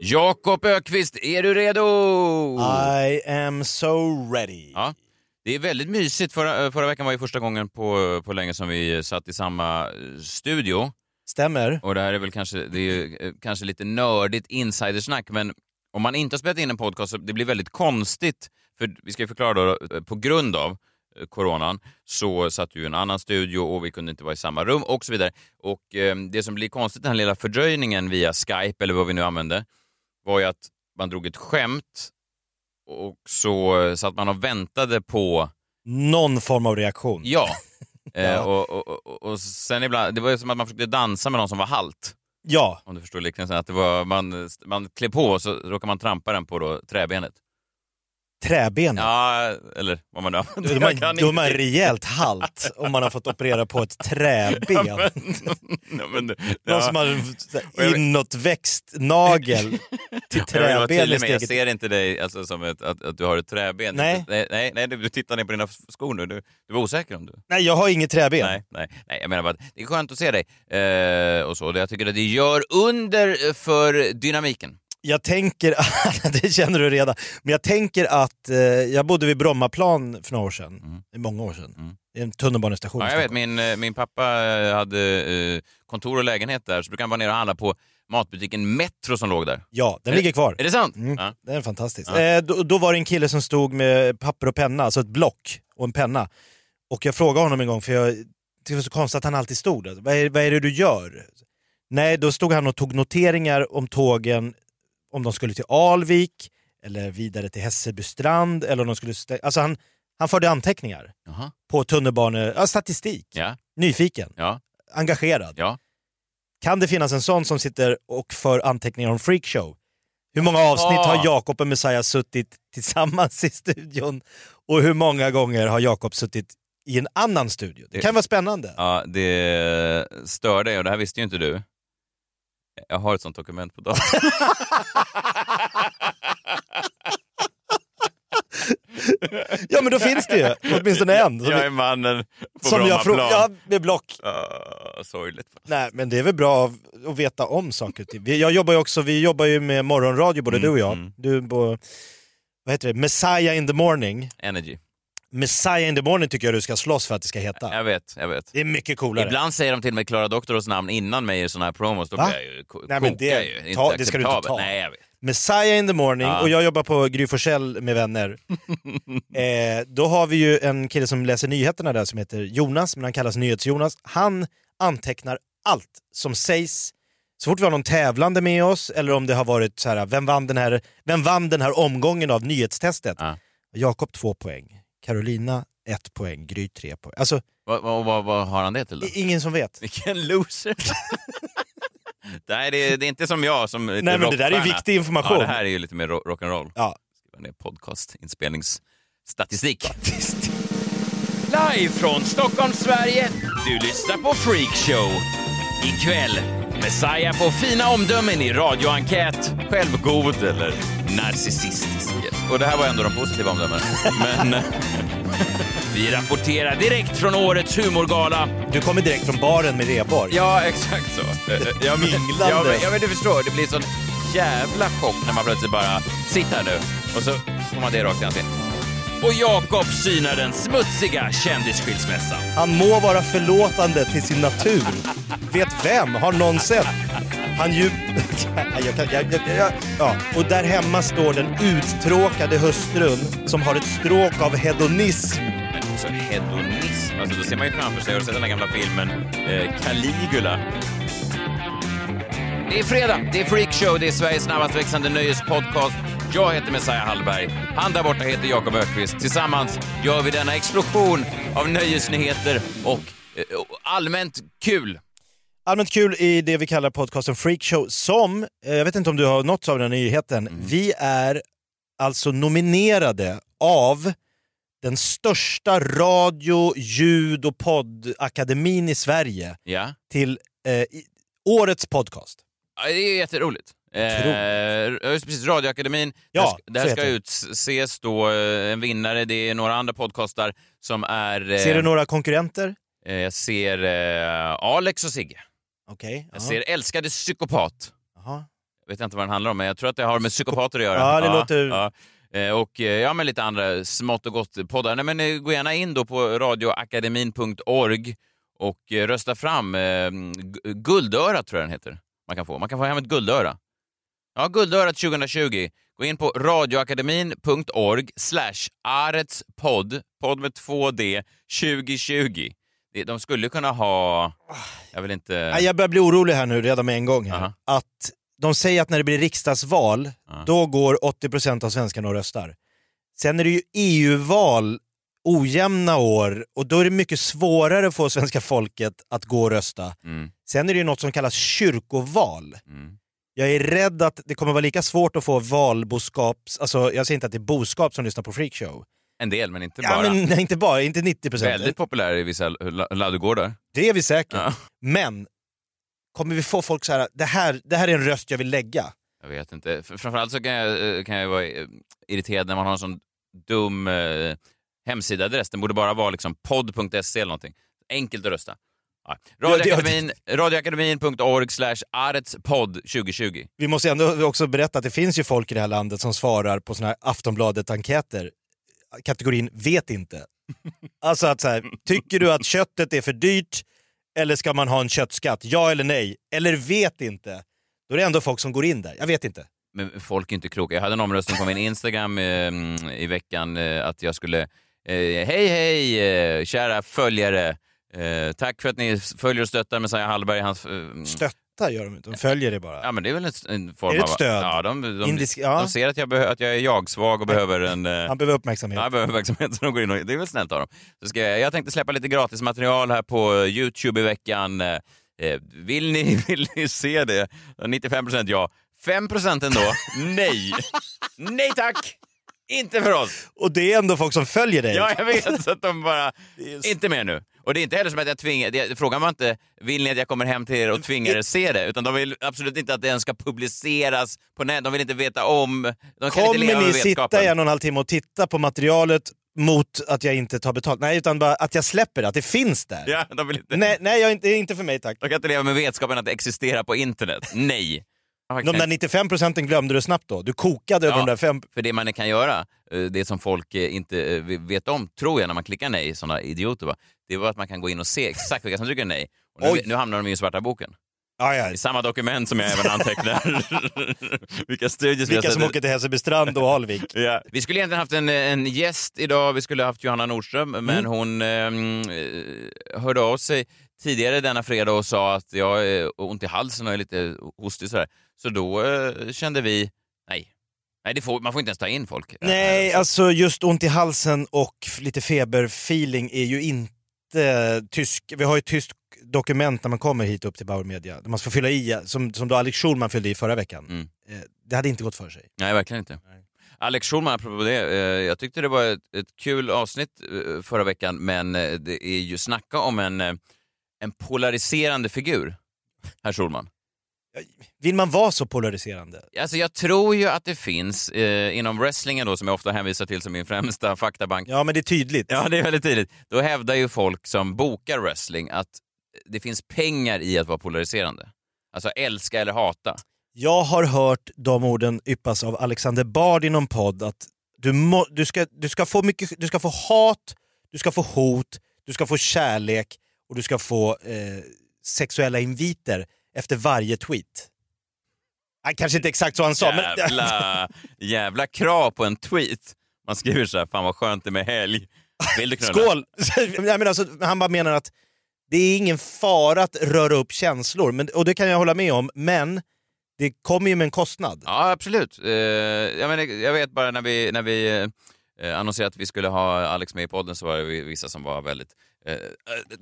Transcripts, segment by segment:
Jakob Ökvist, är du redo? I am so ready. Ja. Det är väldigt mysigt. Förra, förra veckan var ju första gången på, på länge som vi satt i samma eh, studio. Stämmer. Och det här är väl kanske, det är, eh, kanske lite nördigt insidersnack, men om man inte har spelat in en podcast så det blir väldigt konstigt. För vi ska ju förklara då, eh, på grund av eh, coronan så satt ju i en annan studio och vi kunde inte vara i samma rum och så vidare. Och eh, det som blir konstigt, den här lilla fördröjningen via Skype eller vad vi nu använde, var ju att man drog ett skämt och så satt man och väntade på Någon form av reaktion. ja. Eh, och, och, och, och sen ibland, det var ju som att man försökte dansa med någon som var halt. Ja, Om du förstår liknelsen. Att det var, man, man klär på och så råkar man trampa den på då, träbenet. Träben. Ja, eller vad man nu Då använder. är Jag man, då är man rejält halt om man har fått operera på ett träben. Ja, men, ja, men, Någon ja. som har jag inåtväxt nagel till Jag träben jag steget. ser inte dig alltså, som ett, att, att du har ett träben. Nej. nej, nej, nej du tittar ner på dina skor nu. Du, du var osäker om du... Nej, jag har inget träben. Nej, nej, nej, jag menar bara att det är skönt att se dig. Eh, och så. Jag tycker att det gör under för dynamiken. Jag tänker, att- det känner du redan, men jag tänker att eh, jag bodde vid Brommaplan för några år sedan, Mm. många år sedan, Mm. i en tunnelbanestation Ja, jag vet, min, eh, min pappa eh, hade eh, kontor och lägenhet där, så brukade han vara nere och handla på matbutiken Metro som låg där. Ja, den Är- ligger kvar. Är det sant? Mm. Ja. Det är fantastiskt. Ja. Eh, då, då var det en kille som stod med papper och penna, alltså ett block och en penna. Och jag frågade honom en gång, för jag tyckte det var så konstigt att han alltid stod där. Vad är, vad är det du gör? Nej, då stod han och tog noteringar om tågen, om de skulle till Alvik, eller vidare till Hässelbystrand, eller om de skulle... stä- Alltså han, han förde anteckningar Jaha. på tunnelbane... Ja, statistik. Ja, Nyfiken, ja, engagerad. ja. Kan det finnas en sån som sitter och för anteckningar om freakshow? Hur många avsnitt Ja. har Jakob och Messiah suttit tillsammans i studion? Och hur många gånger har Jakob suttit i en annan studio? Det Det- kan vara spännande. ja det stör dig och det här visste ju inte du. Jag har ett sånt dokument på datorn. Ja men då finns det ju åtminstone en. Som, jag är mannen på som jag frågar, ja, med block. Ah, sorgligt. Nej men det är väl bra att veta om saker och ting. Vi- Jag jobbar ju också, vi jobbar ju med morgonradio både Mm, du och jag. mm. Du på, vad heter det, Messiah in the morning. Energy. Messiah in the morning tycker jag du ska slåss för att det ska heta. Jag vet, jag vet. Det är mycket coolare. Ibland säger de till och med Klara Doktoros namn innan mig i såna här promos. Då blir jag ju ko- Nej, men det- ju. ta- Inte det ska du inte ta. Nej, jag vet. Messiah in the morning Ja. och jag jobbar på Gry Forssell med vänner. eh, då har vi ju en kille som läser nyheterna där som heter Jonas, men han kallas NyhetsJonas. Han antecknar allt som sägs. Så fort vi har någon tävlande med oss eller om det har varit så här, vem vann den här, vem vann den här omgången av nyhetstestet? Ja. Jakob två poäng, Carolina ett poäng, Gry tre poäng. Alltså Vad, vad, vad, vad har han det till då? ingen som vet. Vilken loser! Nej, det är, det är inte som jag som Nej men det där är viktig information. Ja, det här är ju lite mer ro- rock'n'roll. Ja. Skriva ner podcastinspelningsstatistik. Live från Stockholm, Sverige. Du lyssnar på Freakshow. Ikväll, Messiah får fina omdömen i radioenkät. Självgod eller narcissistisk. Och det här var ändå de positiva omdömena. Men eh, vi rapporterar direkt från årets humorgala. Du kommer direkt från baren med Reborg. Ja, exakt så. Eh, eh, ja, men, Minglande. ja, men, ja, men du förstår, det blir sån jävla chock när man plötsligt bara, sitt här nu, och så får man det rakt i ansiktet. Och Jakob synar den smutsiga kändisskilsmässan. Han må vara förlåtande till sin natur. Vet vem? Har någon sett? Han ju... jag kan, jag, jag, jag, ja. Och där hemma står den uttråkade hustrun som har ett stråk av hedonism. Men också hedonism, alltså då ser man ju framför sig, har du sett den där gamla filmen eh, Caligula? Det är fredag, det är Freakshow, det är Sveriges snabbast växande nöjespodcast. Jag heter Messiah Hallberg, han där borta heter Jakob Ökvist. Tillsammans gör vi denna explosion av nöjesnyheter och eh, och allmänt kul. Allmänt kul i det vi kallar podcasten Freakshow som, eh, jag vet inte om du har nåtts av den nyheten, vi är alltså nominerade av den största radio, ljud och poddakademin i Sverige Ja, till eh, årets podcast. Ja, det är jätteroligt. Eh, just precis, Radioakademin. Ja, där där ska utses då eh, en vinnare. Det är några andra podcastar som är... eh, Ser du några konkurrenter? eh, Jag ser eh, Alex och Sigge. Okej. Jag ja. ser Älskade psykopat. Jaha. Jag vet inte vad den handlar om, men jag tror att det har med psykopater att göra. Ja, det låter- Ja. Eh, Och eh, ja, men lite andra smått och gott poddar. Nej, men eh, gå gärna in då på radioakademin.org och rösta fram eh, Gu- Guldöra, tror jag den heter. Man kan få. Man kan få hem ett guldöra. Ja, Guldörat 2020. Gå in på radioakademin.org slash aretspodd, podd med två D, 2020. Det- De skulle kunna ha... Jag vill inte... Jag börjar bli orolig här nu redan med en gång. Här. Aha. Att de säger att när det blir riksdagsval, Ja. då går 80% av svenskarna och röstar. Sen är det ju EU-val ojämna år och då är det mycket svårare att få svenska folket att gå och rösta. Mm, Sen är det ju något som kallas kyrkoval. mm. Jag är rädd att det kommer vara lika svårt att få valboskaps... Alltså, jag säger inte att det är boskap som lyssnar på freakshow. En del, men inte Ja, bara. men nej, inte bara, inte 90%. Väldigt populär i vissa la- ladugårdar. Det är vi säkert. Ja. Men kommer vi få folk så här, det här, det här är en röst jag vill lägga. Jag vet inte. Framförallt så kan jag, eh, kan jag vara eh, irriterad när man har en sån dum eh, hemsidaadress. Den borde bara vara liksom podd.se eller någonting. Enkelt att rösta. Ja. Radioakademin, radioakademin.org slash aretspodd 2020. Vi måste ändå också berätta att det finns ju folk i det här landet som svarar på såna här Aftonbladet-enkäter. Kategorin vet inte. Alltså att så här, tycker du att köttet är för dyrt eller ska man ha en köttskatt? Ja eller nej? Eller vet inte? Då är det ändå folk som går in där. Jag vet inte. Men folk är inte kloka. Jag hade en omröstning på min Instagram eh, i veckan eh, att jag skulle... Eh, hej, hej, eh, kära följare. Eh, tack för att ni följer och stöttar Messiah Hallberg. Hans, eh, Stöttar gör de inte, de följer det bara. Ja, men det är väl en, en form Är det ett av... stöd? Ja, de, de, Indisk- ja. de ser att jag, behö, att jag är jag-svag och behöver en... eh, Han behöver uppmärksamhet. Jag behöver verksamhet så de går in och, det är väl snällt av dem. Så ska jag, jag tänkte släppa lite gratis material här på Youtube i veckan. Eh, eh, vill, ni, vill ni se det? 95% ja. 5% ändå? Nej! Nej tack! Inte för oss! Och det är ändå folk som följer dig. Ja, jag vet. Så att de bara... Inte mer nu. Och det är inte heller som att jag tvingar... det- Frågan var inte, vill ni att jag kommer hem till er och tvingar er se det? Utan de vill absolut inte att det ens ska publiceras på nätet. De vill inte veta om... De kan inte leva Kommer ni med sitta i en och en halv timme och titta på materialet mot att jag inte tar betalt? Nej, utan bara att jag släpper det, att det finns där. Ja, de vill inte... Nej, nej jag inte för mig tack. De kan inte leva med vetskapen att det existerar på internet. Nej. De där 95 procenten glömde du snabbt då. Du kokade över Ja. de där fem... För det man kan göra, eh, det som folk eh, inte eh, vet om, tror jag, när man klickar nej, sådana idioter, va? det var att man kan gå in och se exakt vilka som trycker nej. Och nu, nu hamnar de i svarta boken. Ja, ja. I samma dokument som jag även antecknar vilka studier Vilka vi som åker till Hässelbystrand och Alvik. Ja. Vi skulle egentligen haft en, en gäst idag, vi skulle haft Johanna Nordström, men Mm. hon eh, hörde av sig tidigare denna fredag och sa att jag har ont i halsen och är lite hostig sådär. Så då eh, kände vi, nej, nej får, man får inte ens ta in folk. Nej, Här. alltså just ont i halsen och lite feberfeeling är ju inte tysk. Vi har ju ett tyskt dokument när man kommer hit upp till Bauer Media. Där man ska fylla i, som, som då Alex Schulman fyllde i förra veckan. Mm. Eh, Det hade inte gått för sig. Nej, verkligen inte. Nej. Alex Schulman, apropå det, eh, jag tyckte det var ett, ett kul avsnitt eh, förra veckan, men eh, det är ju snacka om en, eh, en polariserande figur, herr Schulman. Vill man vara så polariserande? Alltså jag tror ju att det finns eh, inom wrestlingen då, som jag ofta hänvisar till som min främsta faktabank. Ja, men det är tydligt. Ja, det är väldigt tydligt. Då hävdar ju folk som bokar wrestling att det finns pengar i att vara polariserande. Alltså älska eller hata. Jag har hört de orden yppas av Alexander Bard i någon podd att du, må, du, ska, du, ska få mycket, du ska få hat, du ska få hot, du ska få kärlek och du ska få eh, sexuella inviter efter varje tweet. Nej, kanske inte exakt så han sa, men... Jävla, jävla krav på en tweet. Man skriver så här, fan vad skönt det är med helg. Vill du knulla? Skål! Nej, men alltså, han bara menar att det är ingen fara att röra upp känslor, men, och det kan jag hålla med om, men det kommer ju med en kostnad. Ja, absolut. Eh, jag, menar, jag vet bara när vi, när vi eh, annonserade att vi skulle ha Alex med i podden så var det vissa som var väldigt... Eh, eh,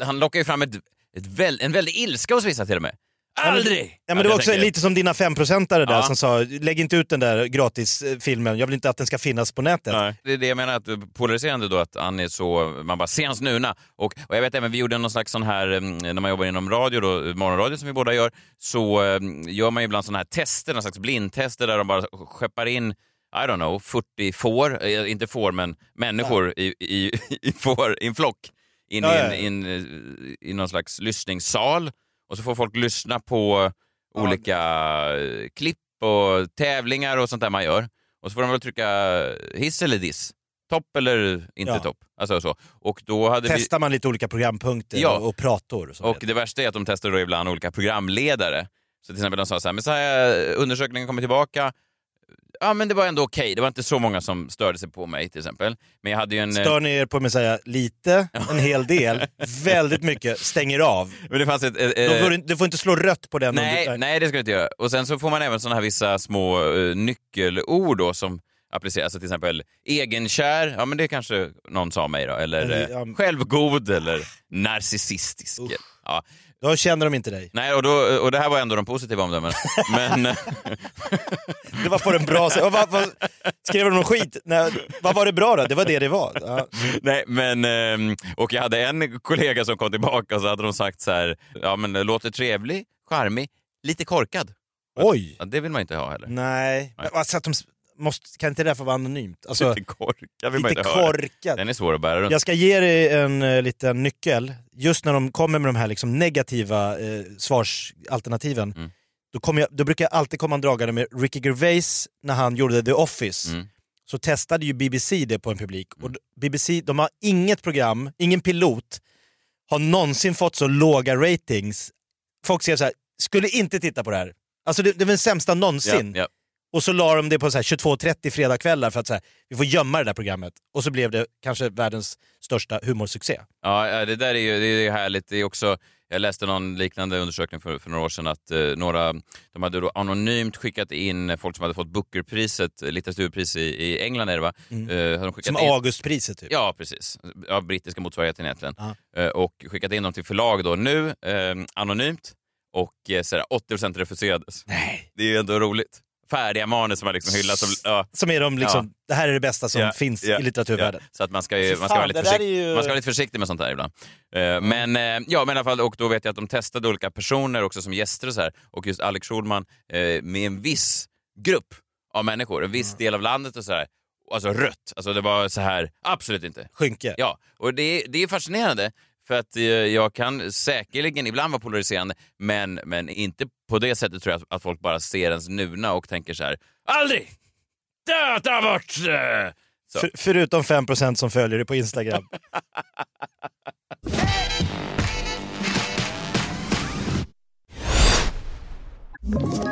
han lockade ju fram ett, ett väl, en väldig ilska hos vissa till och med. Aldrig! Ja, men det var också lite som dina femprocentare där Ja. som sa lägg inte ut den där gratisfilmen, jag vill inte att den ska finnas på nätet. Nej. Det är det jag menar, att polariserande då att han är så, man bara ser hans nuna. Och, och jag vet även, vi gjorde någon slags sån här, mm, när man jobbar inom radio då, morgonradio som vi båda gör, så mm, gör man ju ibland såna här tester, någon slags blindtester där de bara skeppar in I don't know, 40 får, eh, inte får men människor i, i, i, får, i en flock in Ja, i, ja, ja. in, eh, i någon slags lyssningssal och så får folk lyssna på olika eh, klipp och tävlingar och sånt där man gör. Och så får de väl trycka hiss eller diss. Topp eller inte Ja. topp. Alltså så. Och då hade vi... Testar man lite olika programpunkter Ja. och, och prator. Och, Och det värsta är att de testar då ibland olika programledare. Så till exempel de sa så här, men så här, undersökningen kommer tillbaka. Ja, men det var ändå okej. Det var inte så många som störde sig på mig till exempel. Men jag hade ju en... eh, Stör ni er på mig säga lite, en hel del, väldigt mycket, stänger av. Men det fanns ett... ett, Då får du, du får inte slå rött på den. Nej, du, nej, det ska du inte göra. Och sen så får man även såna här vissa små uh, nyckelord då som appliceras. Alltså till exempel egenkär, ja men det kanske någon sa mig då. Eller eh, självgod eller narcissistisk. Ja. Då känner de inte dig. Nej, och, då, och det här var ändå de positiva omdömena. Men eh, Det var på den bra. Och vad- vad- Skrev de någon skit? Nej, vad var det bra då? Det var det det var. Ja. Nej, men, ehm, och jag hade en kollega som kom tillbaka och så hade de sagt så här, ja men låter trevlig, charmig, lite korkad. Oj! Ja, det vill man inte ha heller. Nej. Men, Alltså att de måste, kan inte det få vara anonymt? Alltså, lite korkad vill man inte korkad. Den är svår att bära runt. Jag ska ge dig en uh, liten nyckel. Just när de kommer med de här liksom, negativa uh, svarsalternativen, Mm. då, jag, då brukar jag alltid komma dragande med Ricky Gervais när han gjorde The Office. Mm. Så testade ju BBC det på en publik. Och d- BBC, de har inget program, ingen pilot, har någonsin fått så låga ratings. Folk säger så här, skulle inte titta på det här. Alltså det, det var den sämsta någonsin. Ja, ja. Och så la de det på så här 22.30 fredagskvällar för att så här, vi får gömma det där programmet. Och så blev det kanske världens största humorsuccé. Ja, det där är ju det är härligt. Det är också, jag läste någon liknande undersökning för, för några år sedan att eh, några, de hade då anonymt skickat in folk som hade fått Bookerpriset, eh, litteraturpris i, i England är det va? Eh, de skickat Som in, Augustpriset typ. Ja, precis. Ja, brittiska motsvarigheten egentligen. Eh, och skickat in dem till förlag då nu, eh, anonymt. Och eh, så där, 80% refuserades. Nej. Det är ju ändå roligt. Färdiga manus som man liksom hyllar som... Ja. Som är de liksom, det här är det bästa som Ja, finns ja, i litteraturvärlden. ja. Så att man ska, ju, man, ska fan, vara lite ju- man ska vara lite försiktig med sånt här ibland. Eh, Men, eh, ja, men i alla fall, och då vet jag att de testade olika personer också som gäster och så här. Och just Alex Schulman eh, med en viss grupp av människor, en viss del av landet och så här. Alltså rött. Alltså det var så här, absolut inte. Skynke. Ja, och det, det är fascinerande. För att eh, jag kan säkerligen ibland vara polariserande, men, men inte på det sättet tror jag att, att folk bara ser ens nuna och tänker så här, aldrig! Ta bort! eh." Så. För, förutom 5% som följer dig på Instagram.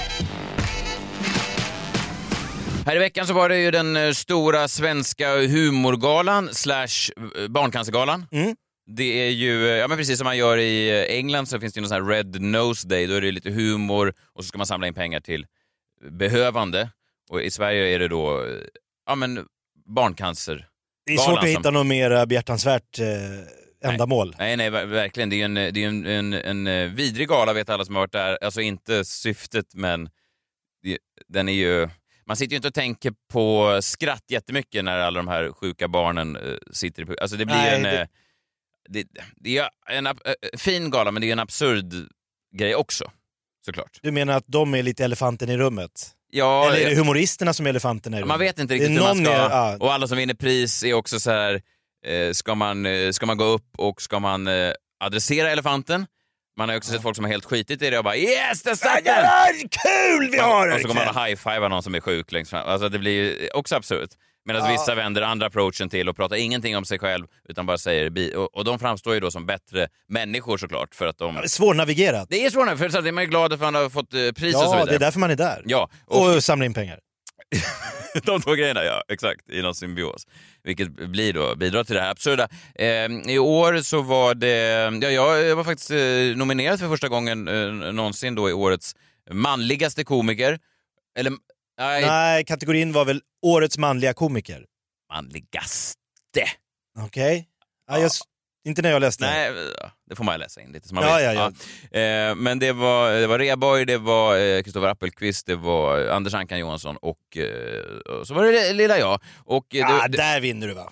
Här i veckan så var det ju den eh, stora svenska humorgalan slash eh, barncancergalan. Mm. Det är ju, eh, ja men precis som man gör i England så finns det ju någon sån här Red Nose Day, då är det lite humor och så ska man samla in pengar till behövande. Och i Sverige är det då, ja men barncancer. Det är svårt att hitta som- något mer behjärtansvärt eh, ändamål. Nej, nej, ver- verkligen. Det är ju en, det är en, en, en vidrig gala, vet alla som har varit där. Alltså inte syftet, men det, den är ju... Man sitter ju inte och tänker på skratt jättemycket när alla de här sjuka barnen eh, sitter i... Alltså det blir Nej, en... det- eh, Det, det är en eh, fin gala, men det är en absurd grej också, såklart. Du menar att de är lite elefanten i rummet? Ja, Eller är det humoristerna som är elefanterna i rummet? man vet inte riktigt hur man ska... är- ja. Och alla som vinner pris är också så här... Ska, man, ska man gå upp och ska man adressera elefanten? Man har också sett folk som har helt skitit i det och bara yes, där satt den! Kul vi har här Och så går man och high-fivar någon som är sjuk längst fram. Alltså det blir ju också absurt. Medan vissa vänder andra approachen till och pratar ingenting om sig själv utan bara säger. Och, och de framstår ju då som bättre människor såklart för att de... Svårnavigerat. Det är svårare för så att man är glad för att man har fått eh, pris och så Ja, vidare. det är därför man är där. Ja, och, Och samla in pengar. de två grejerna, ja exakt, i någon symbios. Vilket blir då, bidrar till det här absurda. Eh, I år så var det, ja jag var faktiskt eh, nominerad för första gången eh, någonsin då i årets manligaste komiker. Eller, nej, Nej, kategorin var väl Årets manliga komiker. manligaste. Okej? Ja, jag, Inte när jag läste. Nej, ja, det får man läsa in lite som man Ja, vill. ja, ja. Eh, men det var, det var Rheborg, det var Kristoffer Appelqvist, det var Anders Ankan Johansson och, eh, och så var det lilla jag. Och, eh, det, där vinner du va?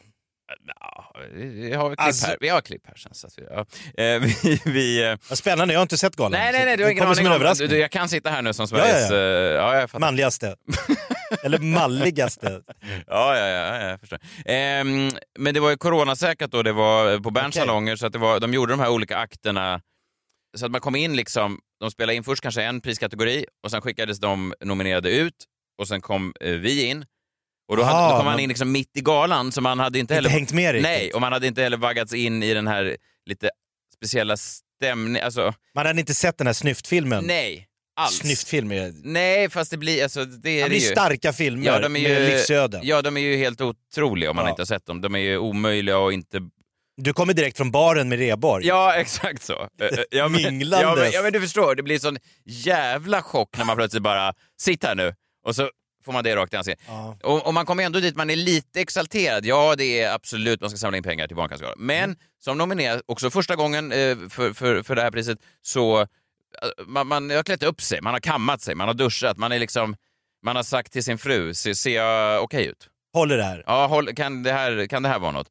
Ja, vi har klipp Alltså- här. Vi har klipp här sen. Så att vi, ja. eh, vi, vi, eh, Vad spännande, jag har inte sett galan. nej, nej, nej, du har ingen aning om... Du, jag kan sitta här nu som Ja, ja, Sveriges... ja. eh, ja. Manligaste. Eller malligaste. Ja, ja, ja, ja, jag förstår. Ehm, men det var ju coronasäkrat då, det var på Berns Okej. salonger, så att det var, de gjorde de här olika akterna så att man kom in liksom, de spelade in först kanske en priskategori och sen skickades de nominerade ut och sen kom eh, vi in. Och då, hade, då kom man man- in liksom mitt i galan, så man hade inte Inte heller... hängt med riktigt. Nej, och man hade inte heller vaggats in i den här lite speciella stämningen. Alltså, Man hade inte sett den här snyftfilmen. nej, alls. Snyftfilm är... Nej, fast det blir... Alltså, det är Det blir ju. starka filmer Ja, de är ju, med livsöden. Ja, de är ju helt otroliga om man Ja. inte har sett dem. De är ju omöjliga och inte... Du kommer direkt från baren med Rheborg. Ja, exakt så. Eh, eh, ja, men, Minglandes. Ja men, ja, men du förstår, det blir sån jävla chock när man plötsligt bara, sitt här nu, och så får man det rakt i ansiktet. Ja. Och, och man kommer ändå dit, man är lite exalterad. Ja, det är absolut, man ska samla in pengar till Barncancergalan. Men Mm. som nominerad, också första gången eh, för, för, för det här priset, så man, man har klätt upp sig, man har kammat sig, man har duschat, man är liksom, man har sagt till sin fru, ser, ser jag okej ut? Håller det här. Ja, håll, kan, det här, kan det här vara något?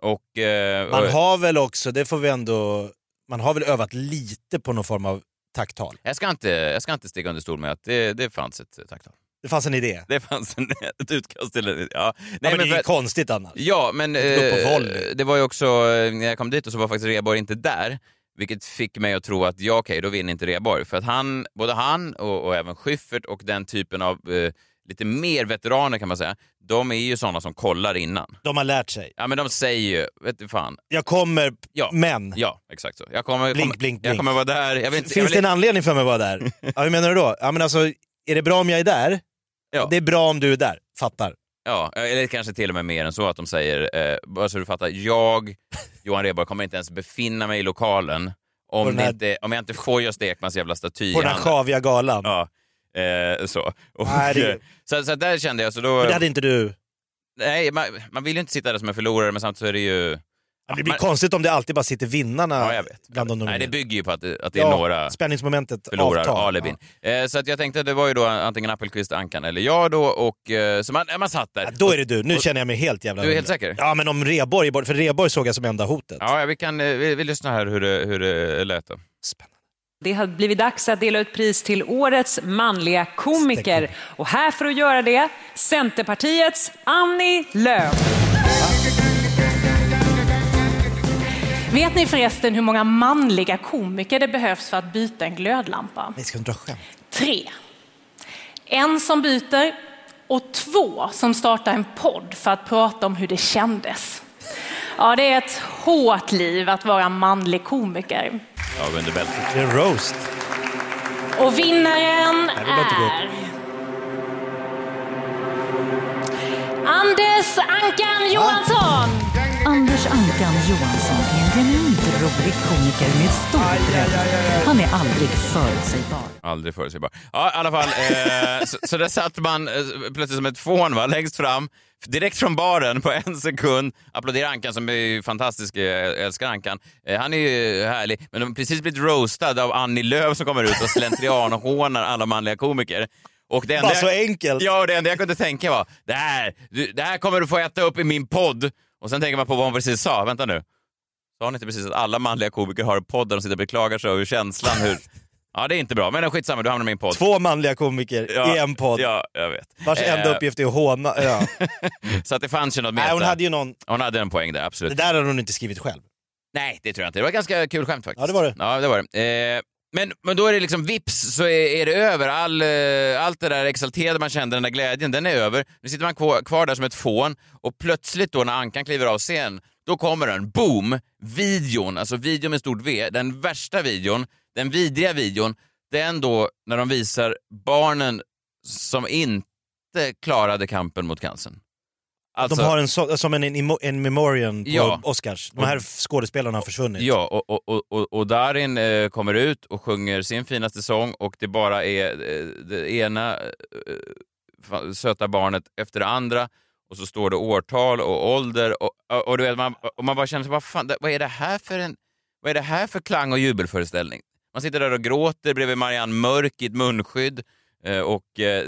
Och, eh, Man har väl också, det får vi ändå... Man har väl övat lite på någon form av tacktal. jag, ska inte, jag ska inte sticka under stol med att det, det fanns ett tacktal. Det fanns en idé. Det fanns en, ett utkast till... en- Ja, Ja, Nej, men det är ju konstigt annars. Ja, men eh, det var ju också, eh, när jag kom dit och så var faktiskt Rheborg inte där. Vilket fick mig att tro att ja, okej, då vinner inte Rheborg. För att han, både han och, och även Schyffert och den typen av eh, lite mer veteraner kan man säga, de är ju sådana som kollar innan. De har lärt sig. Ja, men de säger ju, vet du fan, Jag kommer, Ja. men. ja, exakt så. Jag kommer, Blink, kommer, blink, Jag blink. kommer vara där. Jag inte, jag Finns vill, det en anledning för mig att vara där? Ja, hur menar du då? Ja, men alltså, är det bra om jag är där? Ja. Det är bra om du är där. Fattar. Ja, eller kanske till och med mer än så att de säger, eh, bara så du fattar, jag, Johan Rheborg, kommer inte ens befinna mig i lokalen om, här- inte, om jag inte får Gösta Ekmans jävla staty På den här sjaviga galan. Ja, eh, så. Och, Nej, det- så. Så där kände jag, så då... Men det hade inte du. Nej, man, man vill ju inte sitta där som en förlorare, men samtidigt så är det ju... Ja, Det blir man- konstigt om det alltid bara sitter vinnarna Ja, jag vet. bland de Nej, det nominerade. bygger ju på att, det- att det är Ja, några Spänningsmomentet förlorar avtar. alibin. Eh, så att jag tänkte att det var ju då antingen Appelqvist, Ankan eller jag då, och eh, så man, man satt där. Ja, då är det du. Nu känner jag mig helt jävla Du är helt säker? Ja, men om Rheborg, för Rheborg såg jag som enda hotet. Ja, vi kan eh, vi, vi lyssnar här hur det, hur det lät då. Spännande. Det har blivit dags att dela ut pris till årets manliga komiker. Och här för att göra det, Centerpartiets Annie Lööf. Vet ni förresten hur många manliga komiker det behövs för att byta en glödlampa? Nej, ska dra skämt? Tre. En som byter och två som startar en podd för att prata om hur det kändes. Ja, det är ett hårt liv att vara manlig komiker. Ja, under bältet. Det är en roast. Och vinnaren jag är... Anders Ankan Johansson! Anders Ankan Johansson genuint rolig komiker med stor bredd. Han är aldrig förutsägbar. Aldrig förutsägbar. Ja, i alla fall. Eh, så, så där satt man eh, plötsligt som ett fån va, längst fram, direkt från baren på en sekund. Applåderar Ankan som är ju fantastisk, eh, jag älskar Ankan. Eh, han är ju härlig, men de har precis blivit roastad av Annie Lööf som kommer ut och slentrian och hånar alla manliga komiker. Och det enda Bara så jag- enkelt. Ja, och det enda jag kunde tänka var, det här, du, det här kommer du få äta upp i min podd. Och sen tänker man på vad hon precis sa. Vänta nu. Sa hon inte precis att alla manliga komiker har poddar och sitter och beklagar sig över känslan hur... Ja, det är inte bra. Men skitsamma, du hamnar med i en podd. Två manliga komiker Ja, i en podd. Ja, jag vet. Vars enda Eh, uppgift är att håna. Ja. Så att det fanns ju något Nej, meta. hon hade ju någon... hon hade en poäng där, Det absolut. där hade hon inte skrivit själv. Nej, det tror jag inte. Det var ett ganska kul skämt faktiskt. Ja, det var det. Ja, det var det. Eh, men, men då är det liksom vips så är, är det över. All, eh, allt det där exalterade man kände, den där glädjen, den är över. Nu sitter man kvar, kvar där som ett fån och plötsligt då när Ankan kliver av scen, då kommer den, boom, videon, alltså videon med stort V, den värsta videon, den vidriga videon, den då när de visar barnen som inte klarade kampen mot cancern. Alltså, De har en så, som en, en, en memoriam på Ja. Oscars. De här skådespelarna har försvunnit. Ja, och, och, och- och, Darin eh, kommer ut och sjunger sin finaste sång och det bara är eh, det ena eh, fa- söta barnet efter det andra och så står det årtal och ålder och, och, och du vet, man, och man bara känner sig, vad, fan, vad är det här för en vad är det här för klang och jubelföreställning? Man sitter där och gråter bredvid Marianne Mörk i ett munskydd eh, och eh,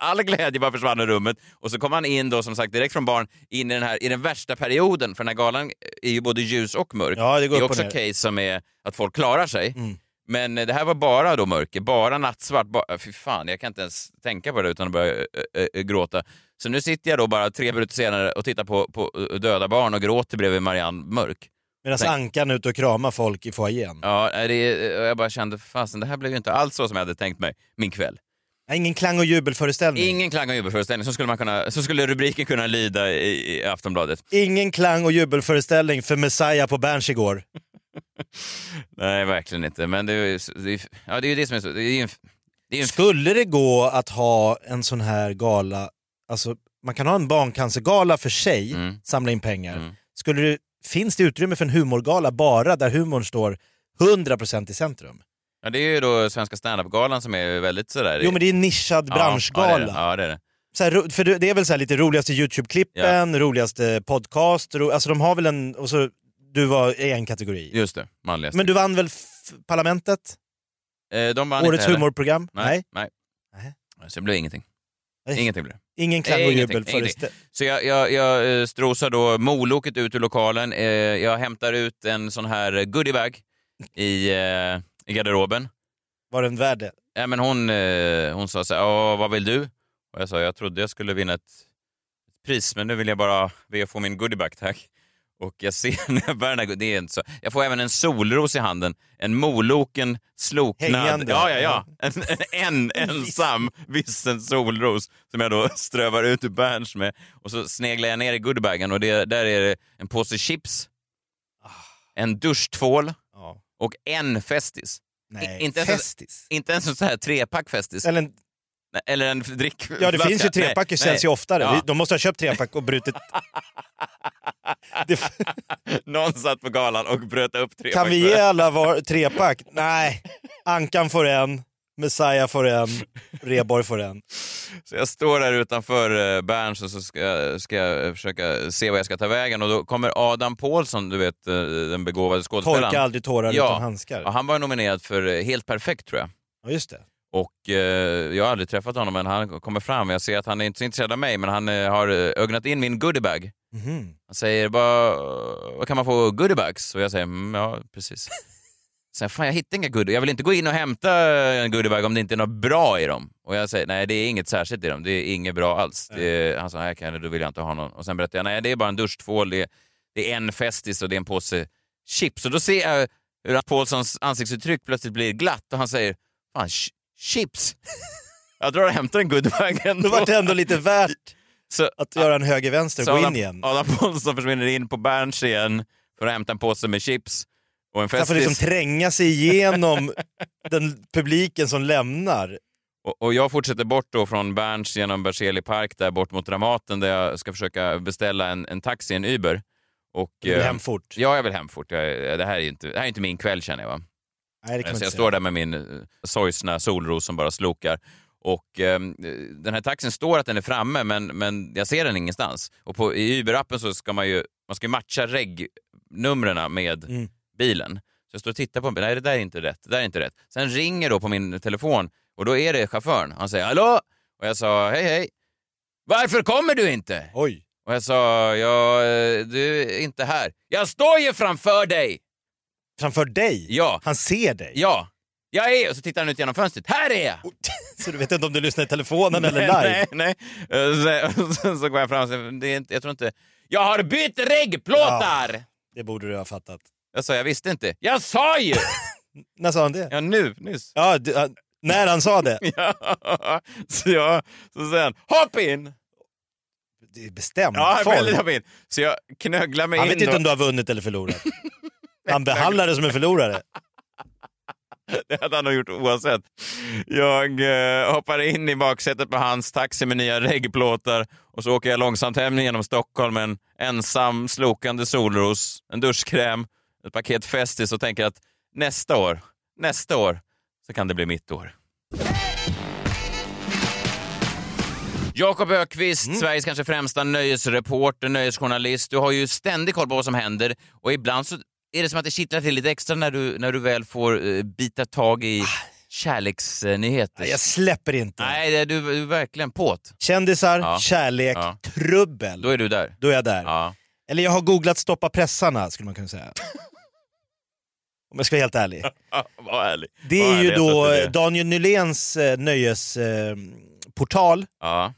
all glädje bara försvann ur rummet. Och så kom han in då som sagt direkt från barn in i den, här, i den värsta perioden, för den här galan är ju både ljus och mörk. Ja, det går är upp och också ner. case som är att folk klarar sig. Mm. Men eh, det här var bara då mörker, bara nattsvart. Bara, fy fan, jag kan inte ens tänka på det utan att börja äh, äh, gråta. Så nu sitter jag då bara tre minuter senare och tittar på, på äh, döda barn och gråter bredvid Marianne Mörk. Medan Tänk- Ankan ute och kramar folk i foajén. Ja, det, är- jag bara kände, fasen det här blev ju inte alls så som jag hade tänkt mig min kväll. Ingen klang och jubelföreställning. Ingen klang och jubelföreställning, så skulle, man kunna, så skulle rubriken kunna lyda i, i Aftonbladet. Ingen klang och jubelföreställning för Messiah på Berns igår. Nej, verkligen inte. Men det är, det är, ja, det är ju det som är så. Det är en, det är en, Skulle det gå att ha en sån här gala, alltså man kan ha en barncancergala för sig, Mm. samla in pengar. Mm. Skulle det, finns det utrymme för en humorgala bara där humorn står 100% i centrum? ja, det är ju då Svenska standup-galan som är väldigt sådär... Jo men det är en nischad Ja, branschgala. Ja, det är det. Ja, här, för det är väl så här lite roligaste YouTube-klippen, roligaste podcast, ro, alltså de har väl en, och så du var i en kategori. Just det, manligaste. Men du vann väl Parlamentet? eh, de vann Årets humorprogram? Nej. nej. Nej. Så det blev ingenting. Ingenting blev det. Ingen klang och jubel föreställning. Så jag, jag, jag eh, strosar då moloket ut ur lokalen. Eh, jag hämtar ut en sån här goodiebag i, eh, i garderoben. Var den värd det? Ja, men hon, hon sa så här, "Ja, vad vill du? Och jag sa, jag trodde jag skulle vinna ett pris, men nu vill jag bara be att få min goodiebag, tack. Och jag ser när jag bär den här, det är inte så. Jag får även en solros i handen, en moloken sloknad. Hängande. Ja, ja, ja. En, en, en ensam vissen solros som jag då strövar ut ur Berns med. Och så sneglar jag ner i goodiebagen och det, där är det en påse chips, en duschtvål och en Festis. Nej, inte ens- Festis. Inte ens en sån här trepack Festis. Eller en, Eller en drick... ja det finns ju trepack, det säljs ju oftare. Ja. De måste ha köpt trepack och brutit. det, Någon satt på galan och bröt upp trepack. kan vi ge alla var, trepack? Nej, Ankan får en, Messiah får en, Reborg får en. Så jag står där utanför eh, Berns och så ska, jag- ska jag försöka se vad jag ska ta vägen och då kommer Adam Pålsson, du vet eh, den begåvade skådespelaren. Torka aldrig tårar Ja. utan handskar. Ja, han var nominerad för eh, Helt perfekt tror jag. Ja, just det. Och eh, jag har aldrig träffat honom men han kommer fram. Jag ser att han är inte så intresserad av mig men han eh, har eh, ögnat in min goodiebag. Mhm. Han säger bara, vad kan man få goodiebags? Och jag säger, mm, ja precis. Sen, fan jag hittar inga goodie. Jag vill inte gå in och hämta en goodiebag om det inte är något bra i dem. Och jag säger, nej det är inget särskilt i dem. Det är inget bra alls. Är, han sa, nej då vill jag inte ha någon. Och sen berättade jag, nej det är bara en duschtvål, det är, det är en Festis och det är en påse chips. Och då ser jag hur Paulssons ansiktsuttryck plötsligt blir glatt och han säger, fan chips? jag drar och hämtar en goodiebag Då ändå. var det ändå lite värt Så, att göra en höger-vänster och gå in igen. Adam Pålsson försvinner in på Berns igen för att hämta en påse med chips och en Han får Festis. liksom tränga sig igenom den publiken som lämnar. och, och jag fortsätter bort då från Berns genom Berzelii park där bort mot Dramaten där jag ska försöka beställa en, en taxi, en Uber. Och, Du vill eh, hem fort. Ja, jag vill hem fort. Jag, det, här är inte, det här är inte min kväll känner jag. Va? Nej, inte jag säga. står där med min eh, sorgsna solros som bara slokar. Och eh, den här taxin står att den är framme men, men jag ser den ingenstans. Och på, i Uber-appen så ska man ju man ska matcha reg-numren med Mm. bilen. Så jag står och tittar på den. Nej, det där är inte rätt. Det där är inte rätt. Sen ringer då på min telefon och då är det chauffören. Han säger hallå? Och jag sa hej hej. Varför kommer du inte? Oj. Och jag sa ja, eh, du är inte här. Jag står ju framför dig! Framför dig? Ja. Han ser dig? Ja, jag är... Och så tittar han ut genom fönstret. Här är jag! Så du vet inte om du lyssnar i telefonen eller live? Nej, nej. Så, så, så går jag fram och säger, det är inte, jag tror inte... Jag har bytt reggplåtar! Det borde du ha fattat. Jag sa, jag visste inte. Jag sa ju! När sa han det? Ja, nu, nyss. Ja, du, han- när han sa det? Ja. Så, jag, så säger han, hopp in! Det är bestämt Ja, väldigt hopp in. Så jag knögglar mig Han in. vet inte då. om du har vunnit eller förlorat. Han behandlar det som en förlorare. Det hade han nog gjort oavsett. Jag eh, hoppar in i baksätet på hans taxi med nya reggplåtar och så åker jag långsamt hem genom Stockholm med en ensam slokande solros, en duschkräm, ett paket Festis och tänker att nästa år, nästa år så kan det bli mitt år. Jakob Ökvist, Mm. Sveriges kanske främsta nöjesreporter, nöjesjournalist. Du har ju ständig koll på vad som händer och ibland så är det som att det kittlar till lite extra när du, när du väl får eh, bita tag i kärleksnyheter. Nej, Jag släpper inte. Nej, det du, du är verkligen påt. Kändisar, Ja. kärlek, Ja. trubbel. Då är du där. Då är jag där. Ja. Eller jag har googlat stoppa pressarna skulle man kunna säga. Om jag ska vara helt ärlig. Vad ärlig. Det är ju ärlig, då jag sätter det. Daniel Nyléns eh, nöjesportal, Ja.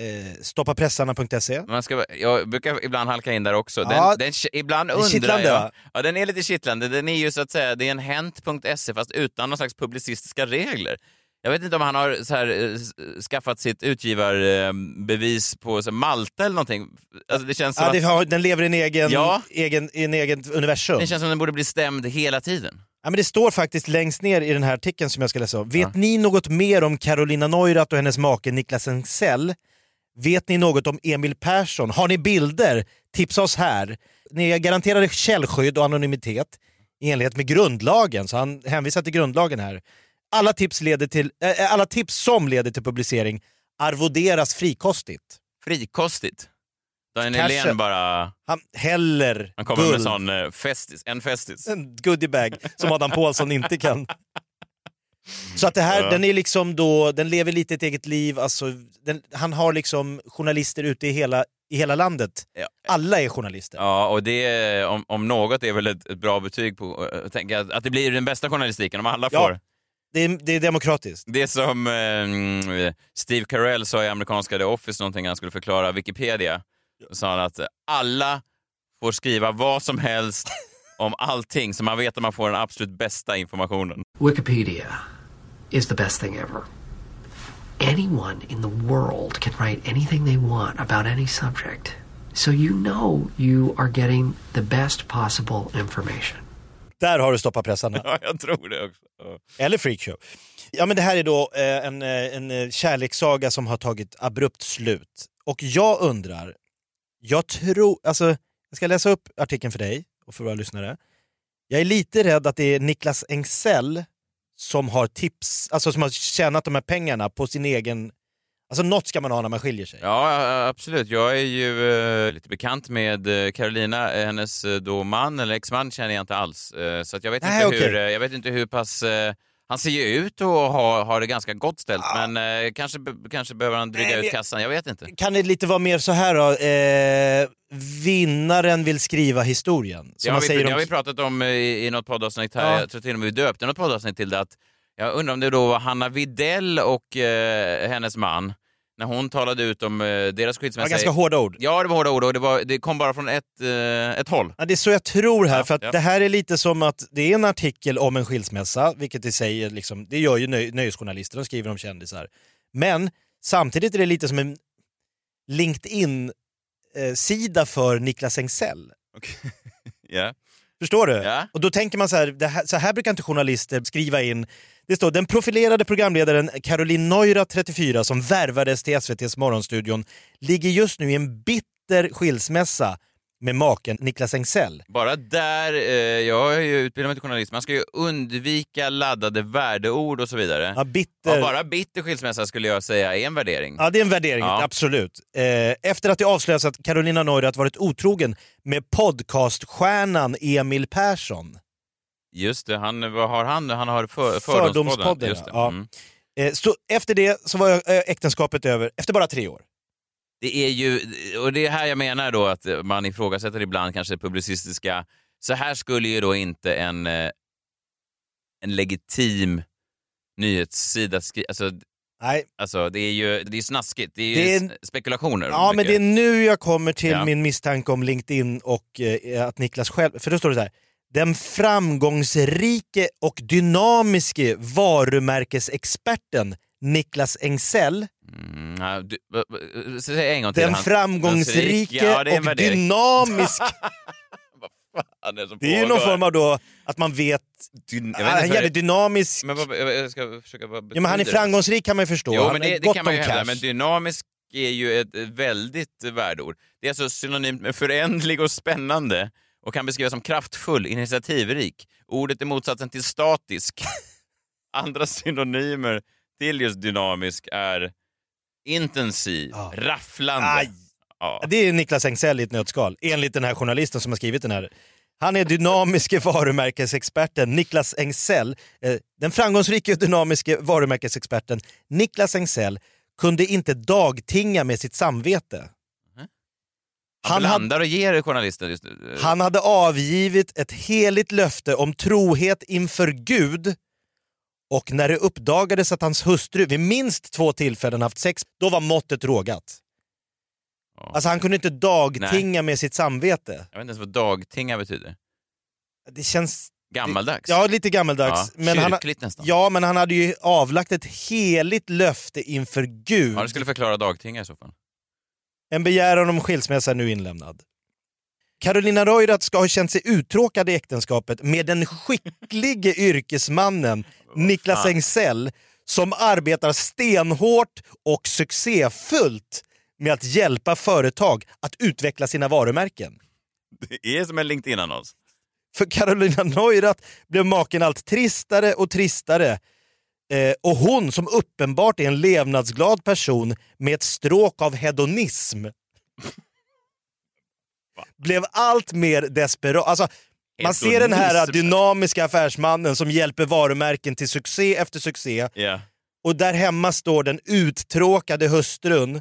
Eh, stoppapressarna.se. Man ska, jag brukar ibland halka in där också. Den, Ja, den, ibland undrar jag... Ja, den är lite kittlande. Den är ju så att säga, det är en hent.se fast utan någon slags publicistiska regler. Jag vet inte om han har så här, eh, skaffat sitt utgivarbevis på så Malta eller någonting. Alltså, det, känns som Ja, det har, den lever i en egen, Ja. egen, i en egen universum. det känns som att den borde bli stämd hela tiden. Ja, men det står faktiskt längst ner i den här artikeln som jag ska läsa upp. Vet ni något mer om Carolina Neurath och hennes make Niklas Engsell? Vet ni något om Emil Persson? Har ni bilder? Tipsa oss här. Ni är garanterade källskydd och anonymitet i enlighet med grundlagen, så han hänvisar till grundlagen här. Alla tips, leder till, äh, alla tips som leder till publicering arvoderas frikostigt. Frikostigt. Daniel. Nylén bara... Han häller Han kommer med guld. sån eh, festis, en festis. en goodiebag som Adam Pålsson inte kan. Så att det här, Ja. den är liksom då, den lever lite ett eget liv, alltså, den, han har liksom journalister ute i hela, i hela landet. Ja. Alla är journalister. Ja, och det om, om något är väl ett, ett bra betyg på att, tänka att, att det blir den bästa journalistiken om alla Ja. får. Det, är, det är demokratiskt. Det är som eh, Steve Carell sa i amerikanska The Office någonting han skulle förklara Wikipedia. Då sa han att alla får skriva vad som helst om allting så man vet att man får den absolut bästa informationen. Wikipedia is the best thing ever. Anyone in the world can write anything they want about any subject. So you know you are getting the best possible information. Där har du stoppat pressarna. Ja, jag tror det också. Ja. Eller freakshow. Ja men det här är då eh, en, eh, en eh, kärlekssaga som har tagit abrupt slut. Och jag undrar, jag tror, alltså jag ska läsa upp artikeln för dig och för våra lyssnare. Jag är lite rädd att det är Niklas Engsell som har tips, alltså som har tjänat de här pengarna på sin egen, alltså något ska man ha när man skiljer sig. Ja, absolut. Jag är ju eh, lite bekant med eh, Carolina, eh, hennes eh, då man, eller exman känner jag inte alls. Eh, så jag, vet Nej, inte okej. hur, eh, jag vet inte hur pass... Han ser ju ut att ha, ha det ganska gott ställt, men eh, kanske, kanske behöver han dryga Nej, ut kassan. Jag vet inte. Kan det lite vara mer så här då, eh, vinnaren vill skriva historien. Som Det har, vi, säger det har vi pratat om i, i något poddavsnitt här. Ja. Jag tror till och med vi döpte något poddavsnitt till det. Att jag undrar om det då var Hanna Videll och eh, hennes man, när hon talade ut om eh, deras skilsmässa. ganska hårda ord. Ja, det var hårda ord och det, var, det kom bara från ett, eh, ett håll. Ja, det är så jag tror här, Ja, för att ja. det här är lite som att det är en artikel om en skilsmässa, vilket i sig är liksom, det gör ju nöj, nöjesjournalister, de skriver om kändisar. Men samtidigt är det lite som en LinkedIn-sida för Niklas Engsell. Ja. Förstår du? Ja. Och då tänker man så här, det här, så här brukar inte journalister skriva in. Det står den profilerade programledaren Caroline Neurath, 34, som värvades till SVTs Morgonstudion, ligger just nu i en bitter skilsmässa med maken Niklas Engsell. Bara där, eh, jag är ju utbildad mig till journalist, man ska ju undvika laddade värdeord och så vidare. Ja, bitter. Ja, bara bitter skilsmässa skulle jag säga är en värdering. Ja, det är en värdering, Ja. absolut. Eh, efter att det avslöjats att Carolina Neurath varit otrogen med podcaststjärnan Emil Persson. Just det, han, vad har han? Han har för, Fördomspodden, Fördomspodden. Just det. ja. Mm. Eh, så efter det så var eh, äktenskapet över, efter bara tre år. Det är ju, och det är här jag menar då att man ifrågasätter ibland kanske publicistiska. Så här skulle ju då inte en, eh, en legitim nyhetssida skriva. Alltså, Nej, alltså, det är ju det är snaskigt. Det är Det är spekulationer. Ja, men det är nu jag kommer till Ja. min misstanke om LinkedIn och eh, att Niklas själv... För då står det så här. Den framgångsrike och dynamiske varumärkesexperten Niklas Engsell. Mm, ja, du, säg en gång till. Den Han- framgångsrike Ja, och värdering. dynamisk... Fan, det, är, Det är ju någon form av då att man vet... Dyn- han är jävligt dynamisk. men vad, jag ska försöka vad Ja, men han är framgångsrik kan man ju förstå. Jo, men det, det kan man ju hävda. Men dynamisk är ju ett väldigt värdord. Det är alltså synonymt med förändlig och spännande och kan beskrivas som kraftfull, initiativrik. Ordet är motsatsen till statisk. Andra synonymer till just dynamisk är Intensiv, Ja. rafflande. Aj. Ja. Det är Niklas Engsell i ett nötskal, enligt den här journalisten som har skrivit den här. Han är dynamiske varumärkesexperten Niklas Engsell. Eh, Den framgångsrike och dynamiske varumärkesexperten Niklas Engsell kunde inte dagtinga med sitt samvete. Han Han hade- blandar och ger journalisten just. Han hade avgivit ett heligt löfte om trohet inför Gud och när det uppdagades att hans hustru vid minst två tillfällen haft sex, då var måttet rågat. Ja. Alltså han kunde inte dagtinga med sitt samvete. Jag vet inte ens vad dagtinga betyder. Det känns... Gammaldags? Ja, lite gammaldags. Ja, men han, kyrkligt nästan. ja, men han hade ju avlagt ett heligt löfte inför Gud. Ja, det skulle förklara dagtinga i så fall. En begäran om skilsmässa är nu inlämnad. Carolina Neurath ska ha känt sig uttråkad i äktenskapet med den skicklige yrkesmannen Niklas. Engsell som arbetar stenhårt och succéfullt med att hjälpa företag att utveckla sina varumärken. Det är som en LinkedIn-annons. För Carolina Neurath blev maken allt tristare och tristare. Eh, och hon som uppenbart är en levnadsglad person med ett stråk av hedonism blev allt mer desperat. Alltså, man ser den här dynamiska affärsmannen som hjälper varumärken till succé efter succé Ja. och där hemma står den uttråkade hustrun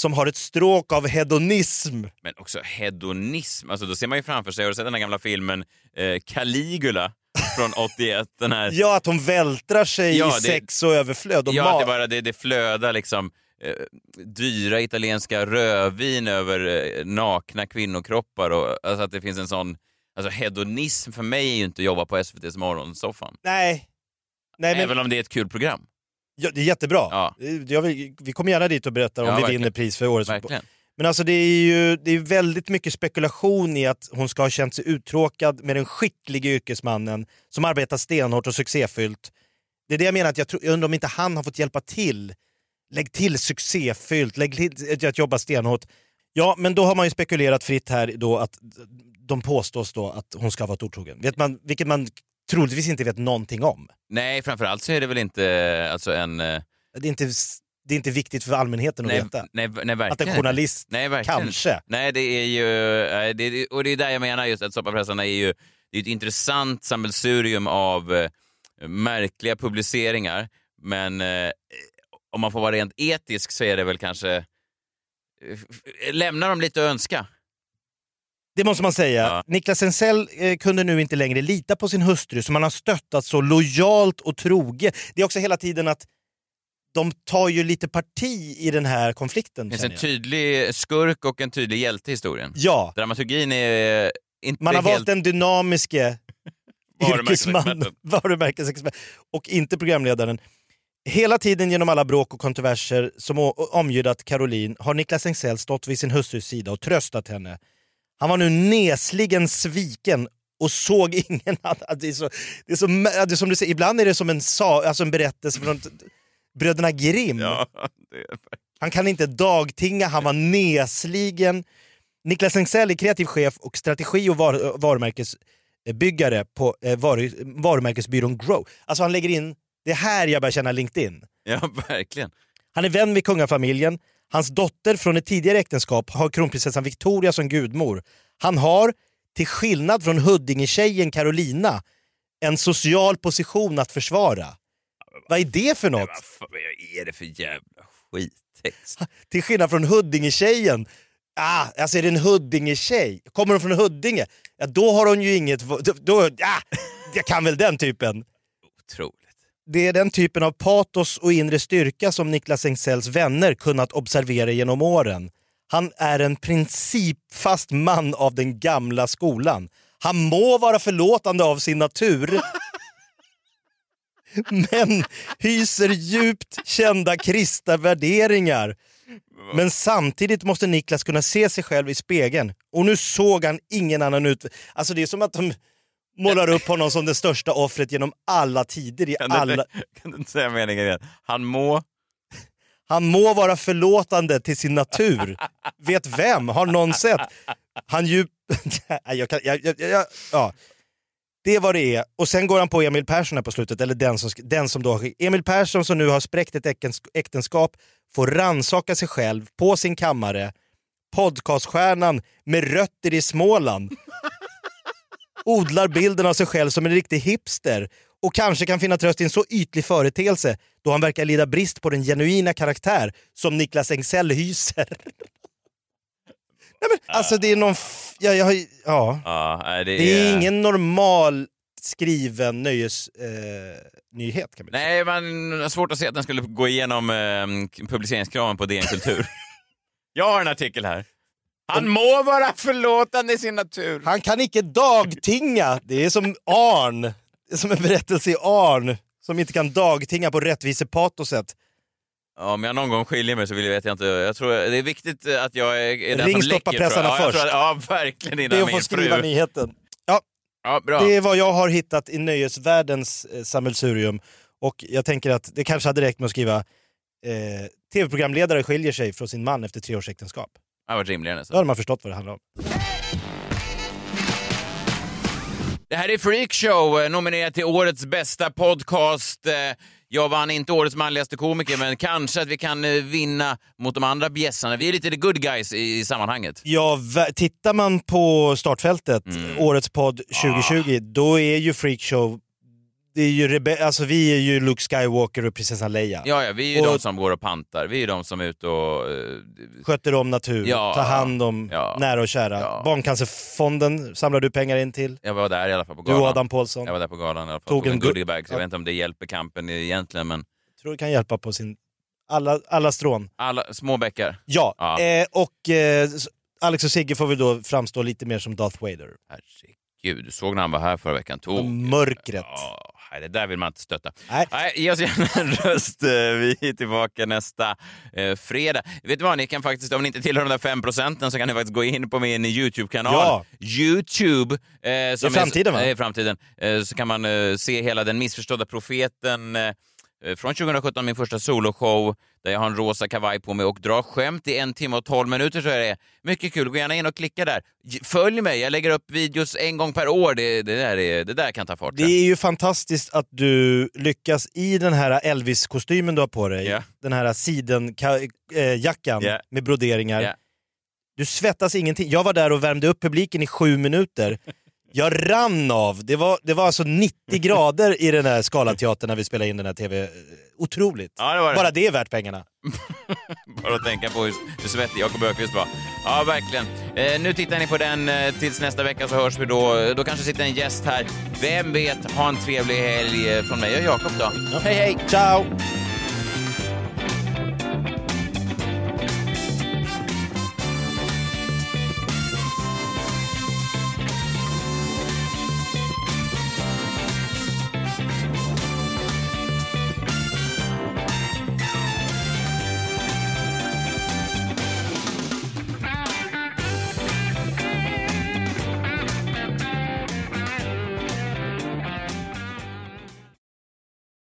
som har ett stråk av hedonism. Men också hedonism. Alltså, då ser man ju framför sig, har du sett den här gamla filmen eh, Caligula från 81? Den här, Ja, att hon vältrar sig Ja, i det- sex och överflöd och ja, mat. det, bara, det, det flödar liksom eh, dyra italienska rödvin över eh, nakna kvinnokroppar. Och, alltså att det finns en sån... Alltså hedonism för mig är ju inte att jobba på SVTs morgonsoffan. Nej. Nej men, Även om det är ett kul program. ja, det är jättebra. Ja. Jag vill, vi kommer gärna dit och berättar om Ja, vi verkligen. vinner pris för årets Verkligen. Men alltså det är ju det är väldigt mycket spekulation i att hon ska ha känt sig uttråkad med den skickliga yrkesmannen som arbetar stenhårt och succéfyllt. Det är det jag menar, att jag, tror, jag undrar om inte han har fått hjälpa till. Lägg till succéfyllt, lägg till att jobba stenhårt. Ja, men då har man ju spekulerat fritt här då att de påstås då att hon ska ha varit otrogen. Vet man, vilket man troligtvis inte vet någonting om. Nej, framförallt så är det väl inte alltså en... eh, Det är inte, det är inte viktigt för allmänheten att Nej, veta. nej, nej, verkligen Att en journalist Nej, kanske. Nej, det är ju... Det och det är där jag menar just att soppapressarna är ju det är ett intressant sammelsurium av eh, märkliga publiceringar. Men eh, om man får vara rent etisk så är det väl kanske... eh, Lämnar dem lite att önska. Det måste man säga. Ja. Niklas Ensell eh, kunde nu inte längre lita på sin hustru som han har stöttat så lojalt och troget. Det är också hela tiden att de tar ju lite parti i den här konflikten. Det finns en jag. tydlig skurk och en tydlig hjälte i historien. Ja, Dramaturgin är inte man har helt... valt den dynamiske yrkesmannen, varumärkesexpert och inte programledaren. Hela tiden genom alla bråk och kontroverser som omgärdat Caroline har Niklas Engsell stått vid sin hustrus sida och tröstat henne. Han var nu nesligen sviken och såg ingen annan. Det är, så, det är, så, det är som du säger, ibland är det som en, sa, alltså en berättelse från bröderna Grimm. Ja. Han kan inte dagtinga, han var nesligen. Niklas Engsell är kreativ chef och strategi och var, varumärkesbyggare på eh, varu, varumärkesbyrån Grow. Alltså han lägger in, det är här jag börjar känna LinkedIn. ja, verkligen. Han är vän med kungafamiljen. Hans dotter från ett tidigare äktenskap har kronprinsessan Victoria som gudmor. Han har, till skillnad från Huddinge-tjejen Carolina, en social position att försvara. Vad är det för något? Vad är det för jävla skittext? Till skillnad från Huddinge-tjejen. Ah, alltså är det en Huddinge-tjej? Kommer hon från Huddinge? Ja, då har hon ju inget... Då, ah, jag kan väl den typen. Otroligt. Det är den typen av patos och inre styrka som Niklas Engsells vänner kunnat observera genom åren. Han är en principfast man av den gamla skolan. Han må vara förlåtande av sin natur men hyser djupt kända kristna värderingar. Men samtidigt måste Niklas kunna se sig själv i spegeln och nu såg han ingen annan ut. Alltså det är som att de målar upp honom som det största offret genom alla tider. I Kan du, alla... inte, kan du inte säga meningen igen? Han må... Han må vara förlåtande till sin natur. Vet vem? Har någon sett? Han djup... Jag kan, jag, jag, jag, ja. Det är vad det är. Och sen går han på Emil Persson här på slutet, eller den som, den som då... Emil Persson som nu har spräckt ett äktenskap får ransaka sig själv på sin kammare. Podcaststjärnan med rötter i Småland odlar bilden av sig själv som en riktig hipster och kanske kan finna tröst i en så ytlig företeelse då han verkar lida brist på den genuina karaktär som Niklas Engsell hyser. Nej, men, alltså det är någon... F- ja, ja, ja. Ja, nej, det, Det är ingen normal skriven nöjesnyhet. Eh, nyhet, kan man säga. Nej, man har svårt att se att den skulle gå igenom eh, publiceringskraven på DN Kultur. Jag har en artikel här. Han må vara förlåtande i sin natur. Han kan icke dagtinga. Det är som Arn. Det är som en berättelse i Arn som inte kan dagtinga på rättvisepatoset. Ja, om jag någon gång skiljer mig så vill jag, vet jag inte. Jag tror det är viktigt att jag är, är den Ring som läcker. Ja, jag först. att- Ja, verkligen. Det Innan är att få skriva fru. nyheten. Ja, Ja, bra. det är vad jag har hittat i nöjesvärldens eh, sammelsurium. Och jag tänker att det kanske hade räckt med att skriva eh, tv-programledare skiljer sig från sin man efter tre års äktenskap. Det varit rimligare Då nästan. hade man förstått vad det handlar om. Det här är Freakshow, eh, nominerad till årets bästa podcast. Eh, Jag vann inte årets manligaste komiker, men kanske att vi kan eh, vinna mot de andra bjässarna. Vi är lite the good guys i, sammanhanget. Ja, tittar man på startfältet, Mm. årets podd 2020, då är ju Freakshow, det är ju rebe- alltså vi är ju Luke Skywalker och prinsessan Leia. Ja, ja, vi är ju Och- de som går och pantar. Vi är de som är ute och... eh, Sköter om natur, Ja. tar hand om Ja. nära och kära. Ja. Barncancerfonden samlar du pengar in till. Jag var där i alla fall på Du galan. och Adam Paulsson. Jag var där på galan i alla fall. Tog Tog, en goodiebag, så jag Ja. vet inte om det hjälper kampen egentligen, men tror det kan hjälpa på sin alla, alla strån. alla små bäckar. Ja, Ja. Eh, och eh, Alex och Sigge får väl då framstå lite mer som Darth Vader. Herregud, du såg när han var här förra veckan. Tog. Mörkret. Ja, nej, det där vill man inte stötta. Nej. Nej, ge oss gärna en röst. Eh, Vi är tillbaka nästa eh, fredag. Vet du vad, ni kan faktiskt, om ni inte tillhör de där fem procenten så kan ni faktiskt gå in på min YouTube-kanal. Ja. YouTube. Eh, som framtiden, va? är, är framtiden. Eh, så kan man eh, se hela Den missförstådda profeten eh, eh, från 2017, min första soloshow, där jag har en rosa kavaj på mig och drar skämt i en timme och tolv minuter. Så är det mycket kul. Gå gärna in och klicka där. Följ mig, jag lägger upp videos en gång per år. Det, det, där, är, det där kan ta fart. Det är ju fantastiskt att du lyckas i den här Elvis-kostymen du har på dig, Ja. den här sidenjackan Ja. med broderingar. Ja. Du svettas ingenting. Jag var där och värmde upp publiken i sju minuter. Jag rann av. Det var, det var alltså 90 grader i den här Scalateatern när vi spelade in den här TV. Otroligt. Ja, det var det. Bara det är värt pengarna. Bara att tänka på hur, hur svettig Jakob Öqvist var. Ja, verkligen. Eh, nu tittar ni på den. Eh, tills nästa vecka så hörs vi då. Då kanske sitter en gäst här. Vem vet? Ha en trevlig helg eh, från mig och Jakob då. Hej, hej! Ciao!